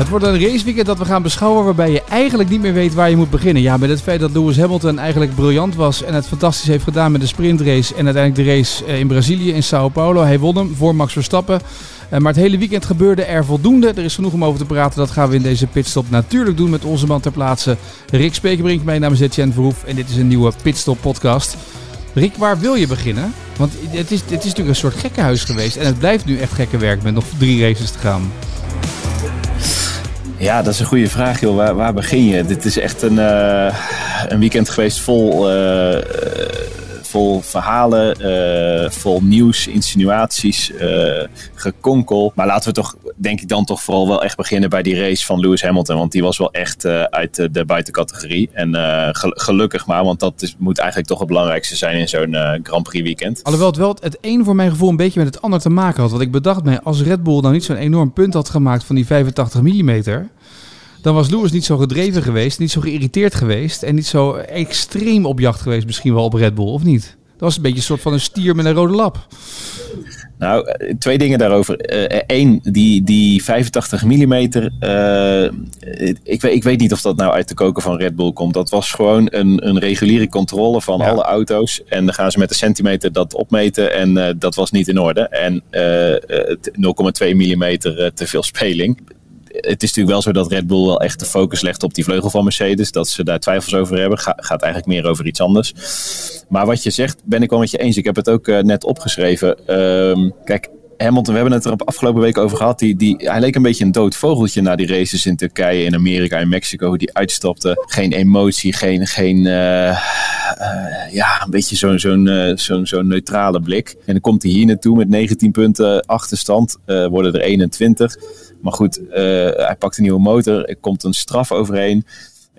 Het wordt een raceweekend dat we gaan beschouwen waarbij je eigenlijk niet meer weet waar je moet beginnen. Ja, met het feit dat Lewis Hamilton eigenlijk briljant was en het fantastisch heeft gedaan met de sprintrace en uiteindelijk de race eh, in Brazilië, in Sao Paulo. Hij won hem voor Max Verstappen. Eh, maar het hele weekend gebeurde er voldoende. Er is genoeg om over te praten. Dat gaan we in deze pitstop natuurlijk doen met onze man ter plaatse Rick Spekerbrink. Mijn naam is Etienne Verhoef en dit is een nieuwe Pitstop podcast. Rick, waar wil je beginnen? Want het is, het is natuurlijk een soort gekkenhuis geweest en het blijft nu echt gekke werk met nog drie races te gaan. Ja, dat is een goede vraag, joh. Waar, waar begin je? Dit is echt een, uh, een weekend geweest vol, uh, vol verhalen, uh, vol nieuws, insinuaties, gekonkel. Maar laten we toch, denk ik dan toch vooral wel echt beginnen bij die race van Lewis Hamilton. Want die was wel echt uit de buitencategorie. En gelukkig maar, want dat is, moet eigenlijk toch het belangrijkste zijn in zo'n Grand Prix weekend. Alhoewel het wel het een voor mijn gevoel een beetje met het ander te maken had. Want ik bedacht me, als Red Bull nou niet zo'n enorm punt had gemaakt van die 85 mm dan was Lewis niet zo gedreven geweest, niet zo geïrriteerd geweest en niet zo extreem op jacht geweest misschien wel op Red Bull, of niet? Dat was een beetje een soort van een stier met een rode lap. Nou, twee dingen daarover. Eén, uh, die, die 85 mm. Uh, ik, weet, ik weet niet of dat nou uit de koken van Red Bull komt. Dat was gewoon een, een reguliere controle van alle auto's. En dan gaan ze met een centimeter dat opmeten. En uh, dat was niet in orde. En 0,2 mm te veel speling het is natuurlijk wel zo dat Red Bull wel echt de focus legt op die vleugel van Mercedes. Dat ze daar twijfels over hebben. gaat eigenlijk meer over iets anders. Maar wat je zegt, ben ik wel met je eens. Ik heb het ook uh, net opgeschreven. Um, kijk, Hamilton, we hebben het er op afgelopen week over gehad. Die, die, hij leek een beetje een dood vogeltje na die races in Turkije, in Amerika, in Mexico. Die uitstapte. Geen emotie, geen, geen uh, uh, ja, een beetje zo'n zo'n zo'n zo'n neutrale blik. En dan komt hij hier naartoe met 19 punten achterstand. worden er 21. Maar goed, uh, hij pakt een nieuwe motor. Er komt een straf overheen.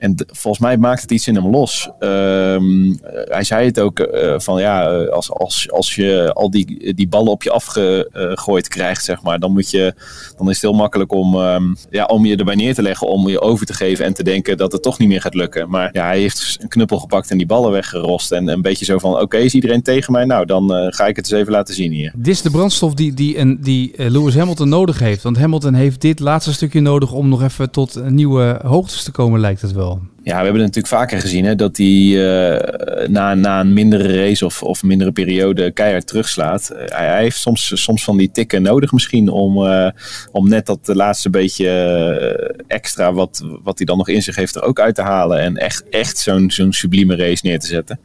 En volgens mij maakt het iets in hem los. Um, hij zei het ook uh, van ja, als, als, als je al die, die ballen op je afgegooid krijgt, zeg maar, dan, moet je, dan is het heel makkelijk om, um, ja, om je erbij neer te leggen, om je over te geven en te denken dat het toch niet meer gaat lukken. Maar ja, hij heeft een knuppel gepakt en die ballen weggerost. En een beetje zo van: oké, is iedereen tegen mij? Nou, dan ga ik het eens even laten zien hier. Dit is de brandstof die, die, die, die Lewis Hamilton nodig heeft. Want Hamilton heeft dit laatste stukje nodig om nog even tot nieuwe hoogtes te komen, lijkt het wel. Ja, we hebben het natuurlijk vaker gezien hè, dat hij uh, na, na een mindere race of, of mindere periode keihard terugslaat. Uh, hij, heeft soms, soms van die tikken nodig misschien om, uh, om net dat laatste beetje extra wat, wat hij dan nog in zich heeft er ook uit te halen. En echt, echt zo'n zo'n sublieme race neer te zetten.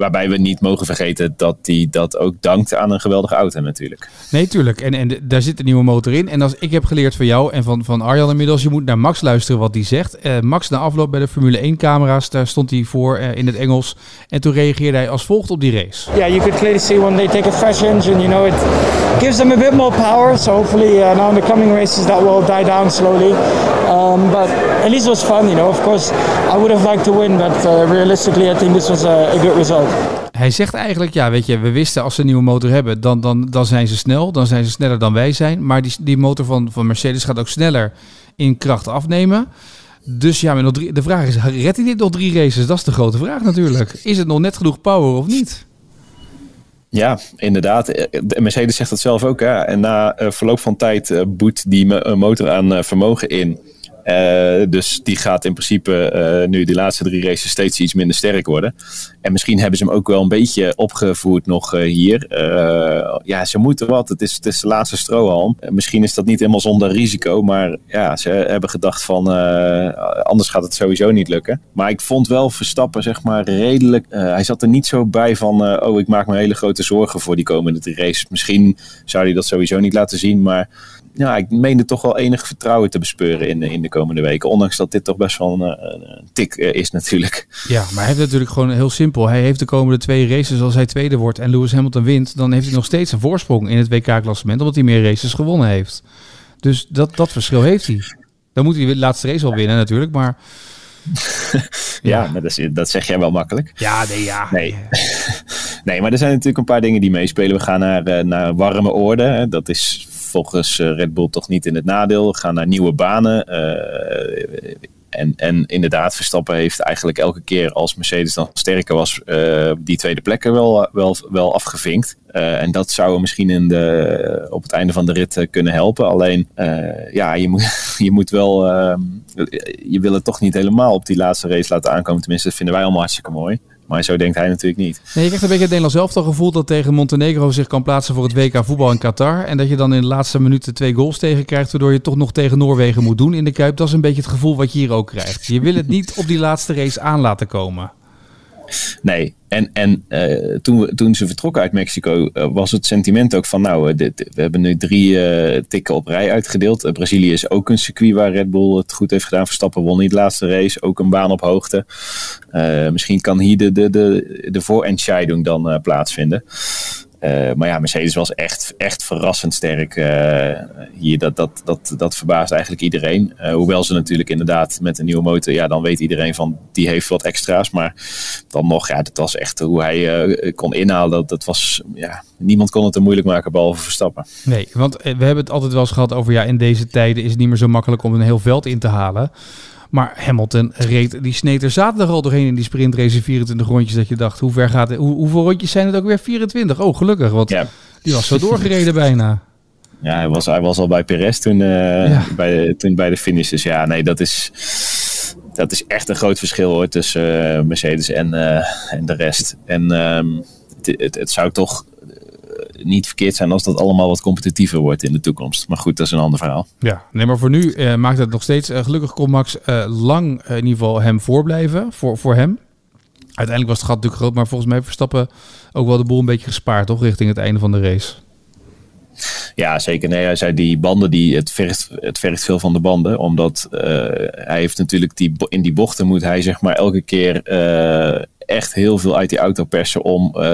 Waarbij we niet mogen vergeten dat hij dat ook dankt aan een geweldige auto natuurlijk. Nee, tuurlijk. En, en daar zit een nieuwe motor in. En als ik heb geleerd van jou en van, van Arjan inmiddels, je moet naar Max luisteren wat hij zegt. Uh, Max na afloop bij de Formule 1 camera's, daar stond hij voor uh, in het Engels. En toen reageerde hij als volgt op die race. Yeah, you could clearly see when they take a fresh engine, you know, it gives them a bit more power. So hopefully uh, now in the coming races that will die down slowly. Um, but at least it was fun, you know. Of course, I would have liked to win, but uh, realistically I think this was a, a good result. Hij zegt eigenlijk, ja, weet je, we wisten als ze een nieuwe motor hebben, dan, dan, dan zijn ze snel. Dan zijn ze sneller dan wij zijn. Maar die, die motor van, van Mercedes gaat ook sneller in kracht afnemen. Dus ja, nog drie, de vraag is, redt hij dit nog drie races? Dat is de grote vraag natuurlijk. Is het nog net genoeg power of niet? Ja, inderdaad. Mercedes zegt dat zelf ook. En na verloop van tijd uh, boet die motor aan uh, vermogen in. Uh, dus die gaat in principe uh, nu die laatste drie races steeds iets minder sterk worden. En misschien hebben ze hem ook wel een beetje opgevoerd nog uh, hier. ja, ze moeten wat. Het is, het is de laatste strohalm. misschien is dat niet helemaal zonder risico. Maar ja, ze hebben gedacht van anders gaat het sowieso niet lukken. Maar ik vond wel Verstappen zeg maar redelijk... hij zat er niet zo bij van oh ik maak me hele grote zorgen voor die komende drie races. Misschien zou hij dat sowieso niet laten zien. Maar ja, ik meende toch wel enig vertrouwen te bespeuren in, in de komende weken. Ondanks dat dit toch best wel een, een tik is natuurlijk. Ja, maar hij heeft natuurlijk gewoon heel simpel. Hij heeft de komende twee races, als hij tweede wordt en Lewis Hamilton wint, dan heeft hij nog steeds een voorsprong in het WK-klassement, omdat hij meer races gewonnen heeft. Dus dat, dat verschil heeft hij. Dan moet hij de laatste race wel winnen natuurlijk, maar... ja, maar dat, dat, zeg jij wel makkelijk. Ja, nee, ja. Nee. nee, maar er zijn natuurlijk een paar dingen die meespelen. We gaan naar, naar warme orde. Dat is volgens Red Bull toch niet in het nadeel. Gaan naar nieuwe banen. En, en inderdaad, Verstappen heeft eigenlijk elke keer als Mercedes dan sterker was, uh, die tweede plekken wel, wel, wel afgevinkt. En dat zou misschien in de, op het einde van de rit kunnen helpen. Alleen, ja, je moet, je moet wel, ehm, je wil het toch niet helemaal op die laatste race laten aankomen. Tenminste, dat vinden wij allemaal hartstikke mooi. Maar zo denkt hij natuurlijk niet. Nee, je krijgt een beetje het Nederlands zelf toch gevoel dat tegen Montenegro zich kan plaatsen voor het WK voetbal in Qatar. En dat je dan in de laatste minuten twee goals tegen krijgt, waardoor je toch nog tegen Noorwegen moet doen in de Kuip. Dat is een beetje het gevoel wat je hier ook krijgt. Je wil het niet op die laatste race aan laten komen. Nee, en, en uh, toen, we, toen ze vertrokken uit Mexico uh, was het sentiment ook van nou, dit, we hebben nu drie tikken op rij uitgedeeld. Brazilië is ook een circuit waar Red Bull het goed heeft gedaan. Verstappen won niet de laatste race, ook een baan op hoogte. misschien kan hier de, de, de, de voorentscheiding dan plaatsvinden. Uh, maar ja, Mercedes was echt, echt verrassend sterk uh, hier. Dat, dat, dat, dat verbaast eigenlijk iedereen. Uh, hoewel ze natuurlijk inderdaad met een nieuwe motor, ja, dan weet iedereen van die heeft wat extra's. Maar dan nog, ja, dat was echt hoe hij kon inhalen. Dat, dat was, ja, niemand kon het er moeilijk maken behalve Verstappen. Nee, want we hebben het altijd wel eens gehad over, ja, in deze tijden is het niet meer zo makkelijk om een heel veld in te halen. Maar Hamilton reed, die sneed er zaterdag al doorheen in die sprintrace 24 rondjes. Dat je dacht, hoe ver gaat het? Hoe, hoeveel rondjes zijn het ook weer? 24. Oh, gelukkig, want ja. die was zo doorgereden bijna. Ja, hij was, hij was al bij Perez toen, uh, ja. bij, toen bij de finishes. Ja, nee, dat is, dat is echt een groot verschil hoor, tussen uh, Mercedes en, uh, en de rest. En um, het, het, het, zou toch niet verkeerd zijn als dat allemaal wat competitiever wordt in de toekomst. Maar goed, dat is een ander verhaal. Ja, nee, maar voor nu uh, maakt het nog steeds. Uh, gelukkig kon Max uh, lang in ieder geval hem voorblijven. Voor, voor hem. Uiteindelijk was het gat natuurlijk groot, maar volgens mij Verstappen ook wel de boel een beetje gespaard, toch? Richting het einde van de race. Ja, zeker. Nee, hij zei die banden, die, het, vergt, het vergt veel van de banden. Omdat uh, hij heeft natuurlijk die, in die bochten moet hij zeg maar elke keer uh, echt heel veel uit die auto persen om uh,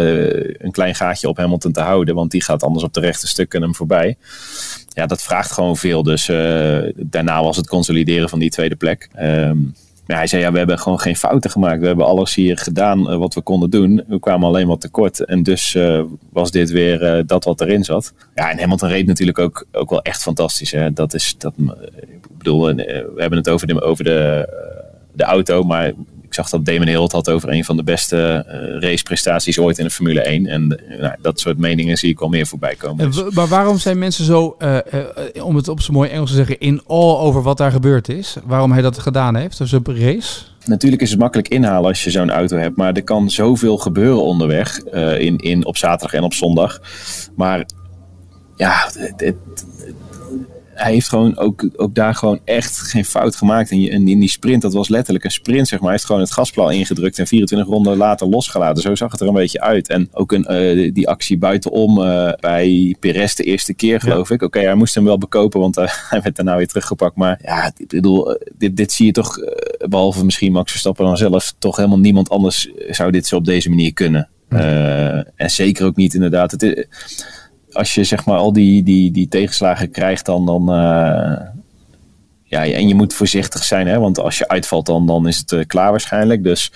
een klein gaatje op Hamilton te houden. Want die gaat anders op de rechte stukken hem voorbij. Ja, dat vraagt gewoon veel. Dus daarna was het consolideren van die tweede plek. Um, ja, hij zei, ja, we hebben gewoon geen fouten gemaakt. We hebben alles hier gedaan uh, wat we konden doen. We kwamen alleen maar tekort. En dus was dit weer dat wat erin zat. Ja, en Hamilton reed natuurlijk ook, ook wel echt fantastisch. Hè. Dat is, dat, ik bedoel, we hebben het over de, over de, de auto. Maar zag dat Damon Hill het had over een van de beste uh, raceprestaties ooit in de Formule 1. En uh, nou, dat soort meningen zie ik al meer voorbij komen. Dus. Maar waarom zijn mensen zo, uh, om het op zijn mooi Engels te zeggen, in all over wat daar gebeurd is? Waarom hij dat gedaan heeft, dus op een race? Natuurlijk is het makkelijk inhalen als je zo'n auto hebt, maar er kan zoveel gebeuren onderweg in, in, op zaterdag en op zondag. Maar ja, het, het, hij heeft gewoon ook, ook daar gewoon echt geen fout gemaakt. En, in die sprint, dat was letterlijk een sprint, zeg maar. Hij heeft gewoon het gasplan ingedrukt en 24 ronden later losgelaten. Zo zag het er een beetje uit. En ook een, uh, die actie buitenom uh, bij Perez de eerste keer, geloof ja. ik. Oké, okay, hij moest hem wel bekopen, want uh, hij werd daarna weer teruggepakt. Maar ja, ik bedoel, dit, dit zie je toch, behalve misschien Max Verstappen dan zelf, toch helemaal niemand anders zou dit zo op deze manier kunnen. en zeker ook niet inderdaad. Het is, als je zeg maar al die, die, die tegenslagen krijgt, dan, dan uh, ja, en je moet voorzichtig zijn, hè, want als je uitvalt, dan, dan is het uh, klaar waarschijnlijk. Dus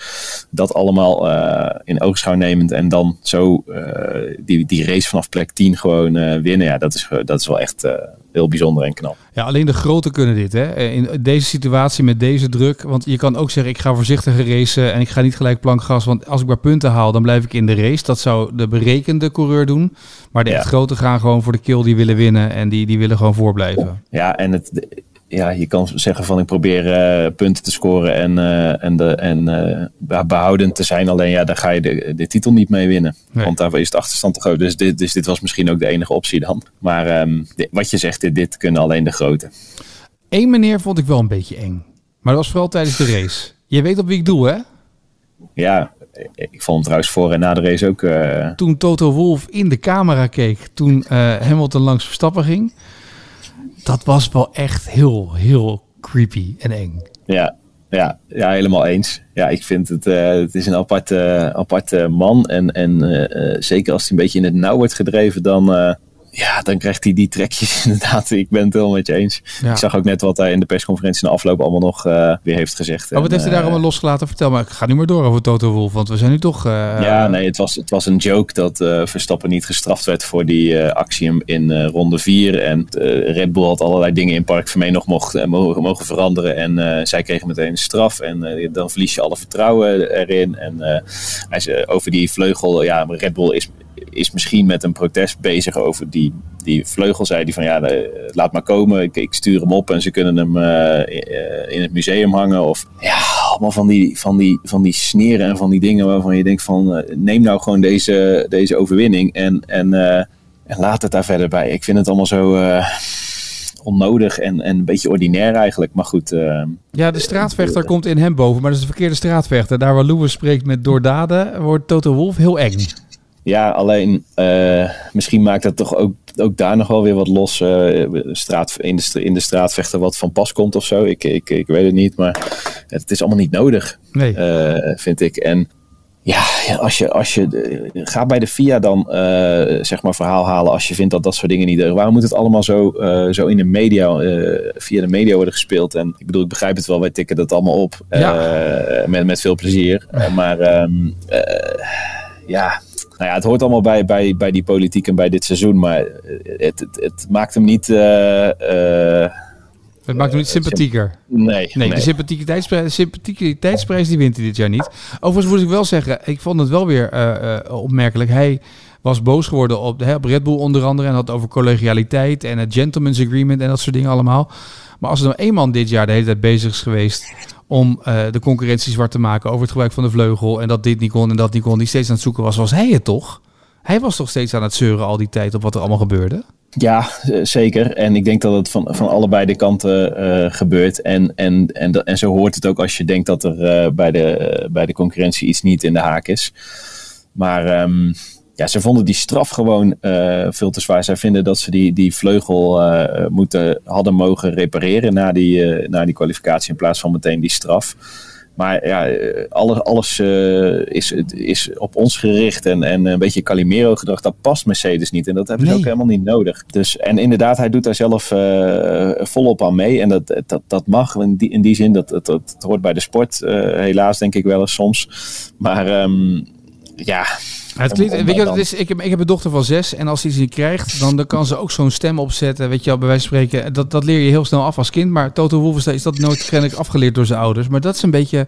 dat allemaal uh, in oogschouw nemend en dan zo die, die race vanaf plek 10 gewoon winnen, ja, dat is, dat is wel echt heel bijzonder en knap. Ja, alleen de grote kunnen dit. Hè? In deze situatie met deze druk. Want je kan ook zeggen, ik ga voorzichtiger racen en ik ga niet gelijk plankgas. Want als ik maar punten haal, dan blijf ik in de race. Dat zou de berekende coureur doen. Maar de ja. echt grote gaan gewoon voor de kill, die willen winnen. En die, die willen gewoon voorblijven. Ja, en het, ja, je kan zeggen van ik probeer uh, punten te scoren en, uh, en, de, en uh, behoudend te zijn. Alleen ja, daar ga je de, de titel niet mee winnen. Nee. Want daar is de achterstand te groot. Dus dit, dus dit was misschien ook de enige optie dan. Maar um, dit, wat je zegt, dit, dit kunnen alleen de grote. Eén meneer vond ik wel een beetje eng. Maar dat was vooral tijdens de race. Je weet op wie ik doe, hè? Ja, ik vond hem trouwens voor en na de race ook... Toen Toto Wolf in de camera keek, toen Hamilton langs Verstappen ging dat was wel echt heel, heel creepy en eng. Ja, ja, ja helemaal eens. Ja, ik vind het, uh, het is een aparte, aparte man. En, en uh, zeker als hij een beetje in het nauw wordt gedreven, dan, ja, dan krijgt hij die trekjes inderdaad. Ik ben het helemaal met je eens. Ik zag ook net wat hij in de persconferentie na afloop allemaal nog uh, weer heeft gezegd. Oh, wat heeft hij daar allemaal losgelaten? Vertel maar, ik ga nu maar door over Toto Wolf, want we zijn nu toch... ja, nee, het was, het was een joke dat Verstappen niet gestraft werd voor die actie in ronde 4. En Red Bull had allerlei dingen in Park Vermeen nog mocht, mogen, mogen veranderen. En zij kregen meteen een straf. En dan verlies je alle vertrouwen erin. En hij zei over die vleugel, ja, Red Bull is is misschien met een protest bezig over die, die vleugel. Zei die van ja, eh, laat maar komen. Ik, ik stuur hem op en ze kunnen hem uh, in het museum hangen. Of ja, allemaal van die, van, die, van die sneren en van die dingen waarvan je denkt van neem nou gewoon deze, deze overwinning en, en, en laat het daar verder bij. Ik vind het allemaal zo onnodig en, en een beetje ordinair eigenlijk. Maar goed. ja, de straatvechter komt in hem boven, maar dat is de verkeerde straatvechter. Daar waar Lewis spreekt met doordaden, wordt Toto Wolf heel eng. Ja, alleen uh, misschien maakt dat toch ook, ook daar nog wel weer wat los. Uh, straat, in, de, in de straatvechter wat van pas komt of zo. Ik, ik, ik weet het niet, maar het is allemaal niet nodig, nee. uh, vind ik. En ja, als je, als je ga bij de FIA dan zeg maar verhaal halen als je vindt dat dat soort dingen niet deugen. Waarom moet het allemaal zo, zo in de media, via de media worden gespeeld? En ik bedoel, ik begrijp het wel, wij tikken dat allemaal op ja. met, met veel plezier. maar um, ja, nou ja, het hoort allemaal bij, bij, bij die politiek en bij dit seizoen. Maar het, het, het maakt hem niet. Uh, het maakt hem niet sympathieker. Nee. Nee, de sympathiekeiteitsprijs, sympathiekeiteitsprijs die wint hij dit jaar niet. Overigens moet ik wel zeggen, ik vond het wel weer uh, opmerkelijk. Hij was boos geworden op, hè, op Red Bull onder andere. En had over collegialiteit en het gentleman's agreement en dat soort dingen allemaal. Maar als er nou één man dit jaar de hele tijd bezig is geweest om uh, de concurrentie zwart te maken over het gebruik van de vleugel en dat dit niet kon en dat niet kon, die steeds aan het zoeken was, was hij het toch? Hij was toch steeds aan het zeuren al die tijd op wat er allemaal gebeurde? Ja, zeker. En ik denk dat het van, van allebei de kanten uh, gebeurt. En, en, en, en zo hoort het ook als je denkt dat er bij, de, bij de concurrentie iets niet in de haak is. Maar um, ja, ze vonden die straf gewoon uh, veel te zwaar. Zij vinden dat ze die, die vleugel uh, moeten, hadden mogen repareren na die, uh, na die kwalificatie in plaats van meteen die straf. Maar ja, alles, alles is, is op ons gericht en, en een beetje Calimero gedrag, dat past Mercedes niet. En dat hebben ze ook helemaal niet nodig. Dus, en inderdaad, hij doet daar zelf volop aan mee. En dat, dat, dat mag in die, in die zin, dat, dat, dat hoort bij de sport. helaas denk ik wel eens soms. Maar um, ja, het klinkt, weet je wat het is? Ik heb, ik heb een dochter van zes en als hij ze krijgt, dan, dan kan ze ook zo'n stem opzetten. Weet je wel, bij wijze van spreken. Dat, dat leer je heel snel af als kind. Maar Toto Wolfenstein is dat nooit waarschijnlijk afgeleerd door zijn ouders. Maar dat is een beetje,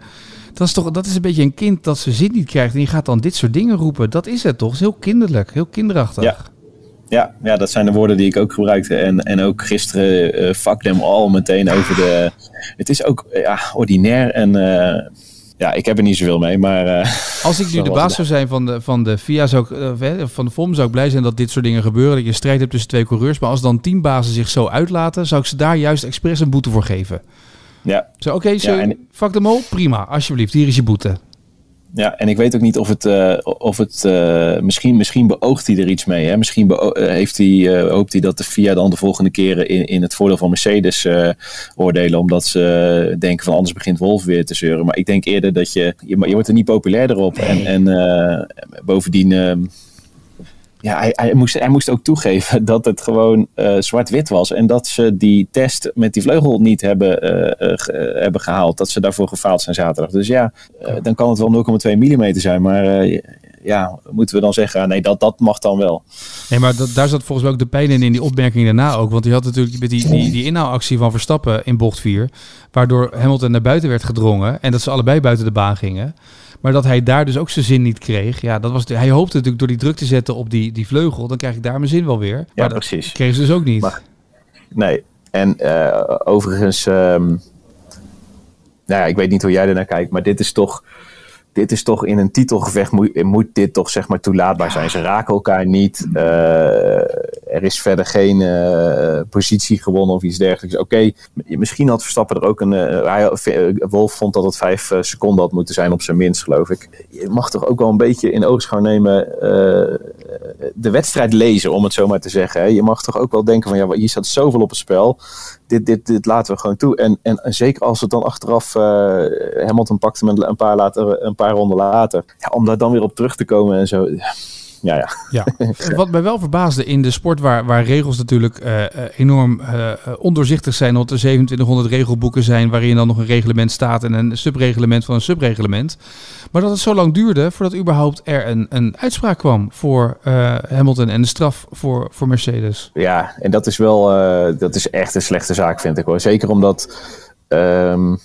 dat is toch, dat is een beetje een kind dat zijn zin niet krijgt. En die gaat dan dit soort dingen roepen. Dat is het toch? Het is heel kinderlijk, heel kinderachtig. Ja. Ja, ja, dat zijn de woorden die ik ook gebruikte. En, en ook gisteren, uh, fuck them all, meteen over de... Het is ook ja, ordinair en... Uh, ja, ik heb er niet zoveel mee, maar... Uh, Als ik nu de baas zou zijn van de, van de FIA, zou ik, uh, van de FOM, zou ik blij zijn dat dit soort dingen gebeuren. Dat je strijd hebt tussen twee coureurs. Maar als dan teambazen zich zo uitlaten, zou ik ze daar juist expres een boete voor geven. Ja. Zo, oké, okay, ja, en... fuck them all, prima, alsjeblieft, hier is je boete. Ja, en ik weet ook niet of het, uh, of het uh, misschien, misschien beoogt hij er iets mee. Hè? Misschien uh, heeft hij, hoopt hij dat de FIA dan de volgende keren in, in het voordeel van Mercedes oordelen. Omdat ze denken van anders begint Wolf weer te zeuren. Maar ik denk eerder dat je, je, je wordt er niet populairder op. Nee. En, en bovendien ehm, ja, hij, hij, moest, hij moest ook toegeven dat het gewoon uh, zwart-wit was. En dat ze die test met die vleugel niet hebben, uh, uh, hebben gehaald. Dat ze daarvoor gefaald zijn zaterdag. Dus ja, dan kan het wel 0,2 mm zijn. Maar ja, moeten we dan zeggen, ah, nee, dat, dat mag dan wel. Nee, maar dat, daar zat volgens mij ook de pijn in, in die opmerking daarna ook. Want hij had natuurlijk met die, die, die inhaalactie van Verstappen in bocht 4. Waardoor Hamilton naar buiten werd gedrongen. En dat ze allebei buiten de baan gingen. Maar dat hij daar dus ook zijn zin niet kreeg. Ja, dat was de, hij hoopte natuurlijk door die druk te zetten op die, die vleugel. Dan krijg ik daar mijn zin wel weer. Maar ja, precies. kreeg ze dus ook niet. Maar, nee. En uh, overigens... Um, nou ja, ik weet niet hoe jij er naar kijkt. Maar dit is toch dit is toch in een titelgevecht moet, dit toch zeg maar toelaatbaar zijn. Ze raken elkaar niet. Uh, er is verder geen uh, positie gewonnen of iets dergelijks. Oké, misschien had Verstappen er ook een. Uh, hij, Wolf vond dat het vijf seconden had moeten zijn op zijn minst, geloof ik. Je mag toch ook wel een beetje in oogschouw nemen. de wedstrijd lezen, om het zo maar te zeggen. Je mag toch ook wel denken van ja, hier staat zoveel op het spel dit, dit, laten we gewoon toe. En, en, zeker als het dan achteraf uh, Hamilton pakte met een paar, later, een paar ronden later. Ja, om daar dan weer op terug te komen en zo. Ja, ja. ja. Wat mij wel verbaasde in de sport waar, waar regels natuurlijk uh, enorm uh, ondoorzichtig zijn, omdat er 2700 regelboeken zijn waarin dan nog een reglement staat en een subreglement van een subreglement. Maar dat het zo lang duurde voordat überhaupt er een, een uitspraak kwam voor Hamilton en de straf voor, voor Mercedes. Ja, en dat is wel, dat is echt een slechte zaak vind ik hoor. Zeker omdat... Um,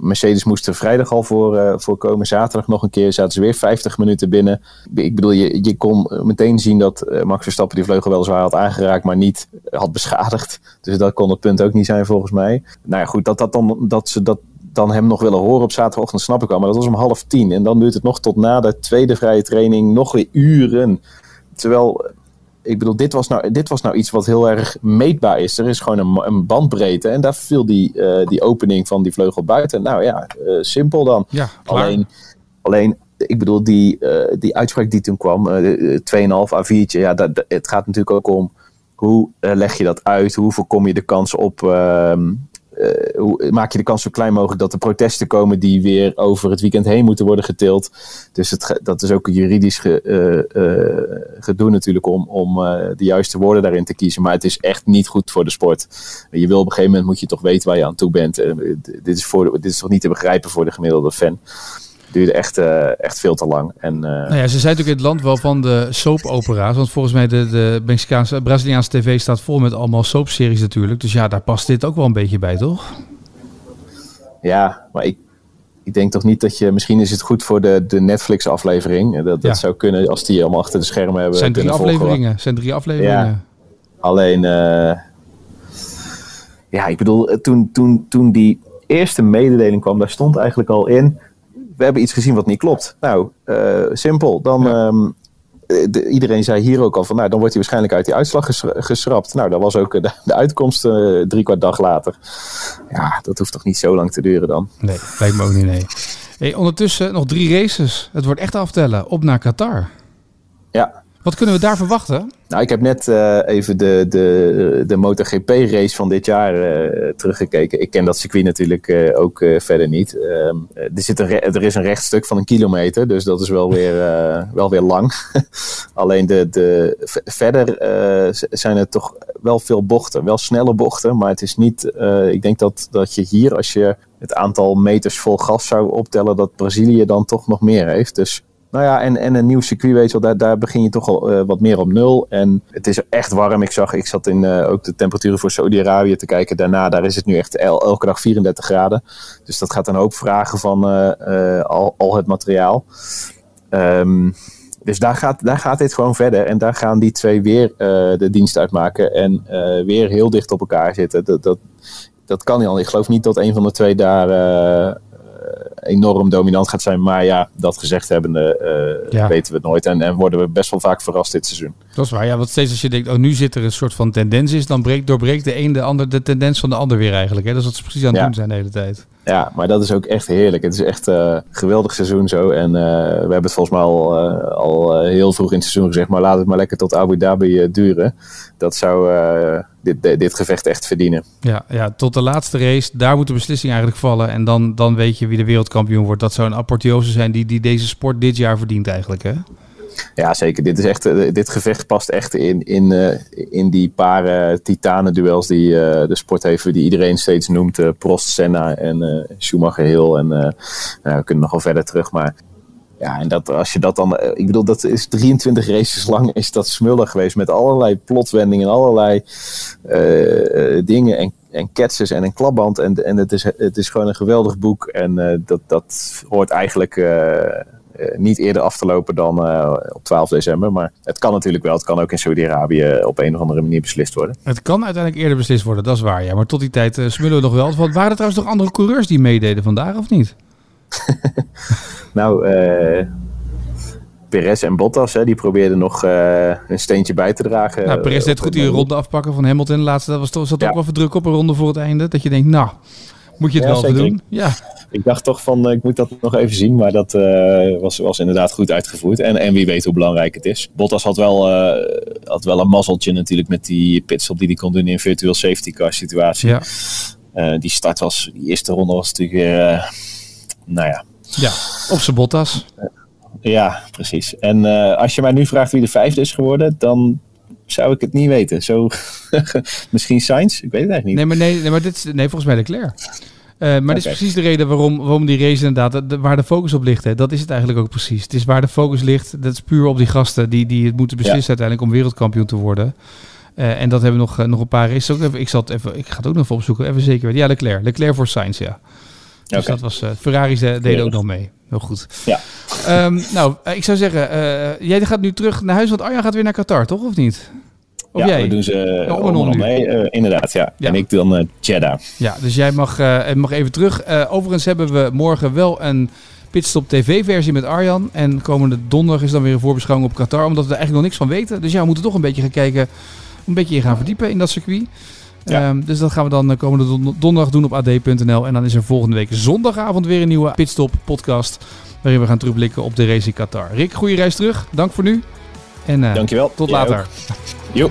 Mercedes moest er vrijdag al voor, uh, voor komen. Zaterdag nog een keer zaten ze weer 50 minuten binnen. Ik bedoel, je, je kon meteen zien dat uh, Max Verstappen die vleugel wel zwaar had aangeraakt, maar niet had beschadigd. Dus dat kon het punt ook niet zijn volgens mij. Nou ja, goed, dat, dat, dan, dat ze dat dan hem nog willen horen op zaterdagochtend snap ik wel. Maar dat was om half tien. En dan duurt het nog tot na de tweede vrije training nog weer uren. Terwijl ik bedoel, dit was, nou, dit was nou iets wat heel erg meetbaar is. Er is gewoon een, een bandbreedte en daar viel die, uh, die opening van die vleugel buiten. Nou ja, uh, simpel dan. Ja, alleen, alleen, ik bedoel, die, uh, die uitspraak die toen kwam, 2,5 A4'tje, ja, dat, het gaat natuurlijk ook om hoe leg je dat uit? Hoe voorkom je de kans op ehm, hoe, maak je de kans zo klein mogelijk dat er protesten komen die weer over het weekend heen moeten worden getild. Dus het, dat is ook juridisch ge, uh, uh, gedoe natuurlijk om, om de juiste woorden daarin te kiezen. Maar het is echt niet goed voor de sport. Je wil op een gegeven moment moet je toch weten waar je aan toe bent. dit, is voor, dit is toch niet te begrijpen voor de gemiddelde fan duurde echt, uh, echt veel te lang. En, uh, nou ja, ze zijn natuurlijk in het land wel van de soap-opera's. Want volgens mij de, de Mexicaanse, Braziliaanse tv staat vol met allemaal soapseries natuurlijk. Dus ja, daar past dit ook wel een beetje bij, toch? Ja, maar ik, ik denk toch niet dat je... Misschien is het goed voor de, de Netflix-aflevering. Dat, dat zou kunnen als die allemaal achter de schermen hebben. zijn drie afleveringen. zijn drie afleveringen. Ja, alleen... Uh, ja, ik bedoel, toen, toen, toen die eerste mededeling kwam, daar stond eigenlijk al in we hebben iets gezien wat niet klopt. Nou, uh, simpel. Dan, ja. um, de, iedereen zei hier ook al van, nou, dan wordt hij waarschijnlijk uit die uitslag geschrapt. Nou, dat was ook de, de uitkomst uh, drie kwart dag later. Ja, dat hoeft toch niet zo lang te duren dan? Nee, lijkt me ook niet, nee. Hey, ondertussen nog drie races. Het wordt echt aftellen. Op naar Qatar. Ja. Wat kunnen we daar verwachten? Nou, ik heb net uh, even de, de, de MotoGP-race van dit jaar uh, teruggekeken. Ik ken dat circuit natuurlijk uh, ook verder niet. Ehm, er, zit een er is een rechtstuk van een kilometer, dus dat is wel weer, wel weer lang. Alleen de, de, verder zijn er toch wel veel bochten, wel snelle bochten. Maar het is niet, ik denk dat, dat je hier, als je het aantal meters vol gas zou optellen, dat Brazilië dan toch nog meer heeft. Dus nou ja, en, en een nieuw circuit, weet je wel, daar, daar begin je toch al uh, wat meer op nul. En het is echt warm. Ik zag, ik zat in uh, ook de temperaturen voor Saudi-Arabië te kijken. Daarna, daar is het nu echt el, elke dag 34 graden. Dus dat gaat een hoop vragen van uh, al, al het materiaal. Um, dus daar gaat, daar gaat dit gewoon verder. En daar gaan die twee weer de dienst uitmaken. En weer heel dicht op elkaar zitten. Dat, dat, dat kan niet al. Ik geloof niet dat een van de twee daar enorm dominant gaat zijn. Maar ja, dat gezegd hebbende uh, ja. weten we het nooit. En, en worden we best wel vaak verrast dit seizoen. Dat is waar. Ja, want steeds als je denkt, oh nu zit er een soort van tendens is, dan breekt, doorbreekt de een de ander de tendens van de ander weer eigenlijk. Hè? Dat is wat ze precies aan het ja. doen zijn de hele tijd. Ja, maar dat is ook echt heerlijk. Het is echt een uh, geweldig seizoen zo. En uh, we hebben het volgens mij al, uh, al heel vroeg in het seizoen gezegd, maar laat het maar lekker tot Abu Dhabi duren. Dat zou dit, dit gevecht echt verdienen. Ja, ja, tot de laatste race, daar moet de beslissing eigenlijk vallen. En dan, dan weet je wie de wereldkampioen wordt. Dat zou een apotheose zijn die, die deze sport dit jaar verdient eigenlijk, hè? Ja, zeker. Dit, is echt, dit gevecht past echt in, in, uh, in die paar uh, titanenduels die de sport heeft, die iedereen steeds noemt. Prost, Senna en Schumacher Hill. En we kunnen nog wel verder terug, maar ja, en dat, als je dat dan, ik bedoel, dat is 23 races lang, is dat smullig geweest met allerlei plotwendingen, allerlei dingen en, en catches en een klapband. En, en het, is, het is gewoon een geweldig boek en dat, dat hoort eigenlijk niet eerder af te lopen dan op 12 december. Maar het kan natuurlijk wel, het kan ook in Saudi-Arabië op een of andere manier beslist worden. Het kan uiteindelijk eerder beslist worden, dat is waar, ja. Maar tot die tijd smullen we nog wel. Want waren er trouwens nog andere coureurs die meededen vandaag, of niet? nou, Perez en Bottas, hè, die probeerden nog uh, een steentje bij te dragen. Nou, Perez deed goed die ronde afpakken van Hamilton. Laatste, dat was toch, zat ja. ook wel verdruk op een ronde voor het einde. Dat je denkt, nou, moet je het ja, wel zeker. doen? Ja. Ik dacht toch van, ik moet dat nog even zien. Maar dat uh, was, was inderdaad goed uitgevoerd. En, en wie weet hoe belangrijk het is. Bottas had wel, uh, had wel een mazzeltje natuurlijk met die pitstop die hij kon doen in virtual safety car situatie. Ja. Uh, die start was, die eerste ronde was natuurlijk nou ja. Ja, op zijn Bottas. Ja, precies. En als je mij nu vraagt wie de vijfde is geworden, dan zou ik het niet weten. Zo, misschien Sainz? Ik weet het eigenlijk niet. Nee, maar, nee, nee, maar dit is, nee volgens mij Leclerc. Uh, maar okay. dit is precies de reden waarom, waarom die race inderdaad, de, waar de focus op ligt. Hè. Dat is het eigenlijk ook precies. Het is waar de focus ligt, dat is puur op die gasten die, die het moeten beslissen ja. uiteindelijk om wereldkampioen te worden. Uh, en dat hebben we nog, uh, nog een paar races. Ook even, ik, zal het even, ik ga het ook nog even opzoeken, even zeker weten. Ja, Leclerc. Leclerc voor Sainz, ja. Dus okay. dat was, Ferraris deden ook nog mee. Heel goed. Ja. Um, nou, ik zou zeggen, jij gaat nu terug naar huis, want Arjan gaat weer naar Qatar, toch? Of niet? Of ja, jij? we doen ze ja, om en mee. Uh, inderdaad, ja. ja. En ik dan uh, Jeddah. Ja, dus jij mag, mag even terug. overigens hebben we morgen wel een Pitstop TV-versie met Arjan. En komende donderdag is dan weer een voorbeschouwing op Qatar. Omdat we er eigenlijk nog niks van weten. Dus ja, we moeten toch een beetje gaan kijken. Een beetje in gaan verdiepen in dat circuit. Ja. Um, dus dat gaan we dan komende don donderdag doen op ad.nl. En dan is er volgende week zondagavond weer een nieuwe Pitstop podcast. Waarin we gaan terugblikken op de race in Qatar. Rick, goede reis terug. Dank voor nu. En uh, Dankjewel. tot later. Jo.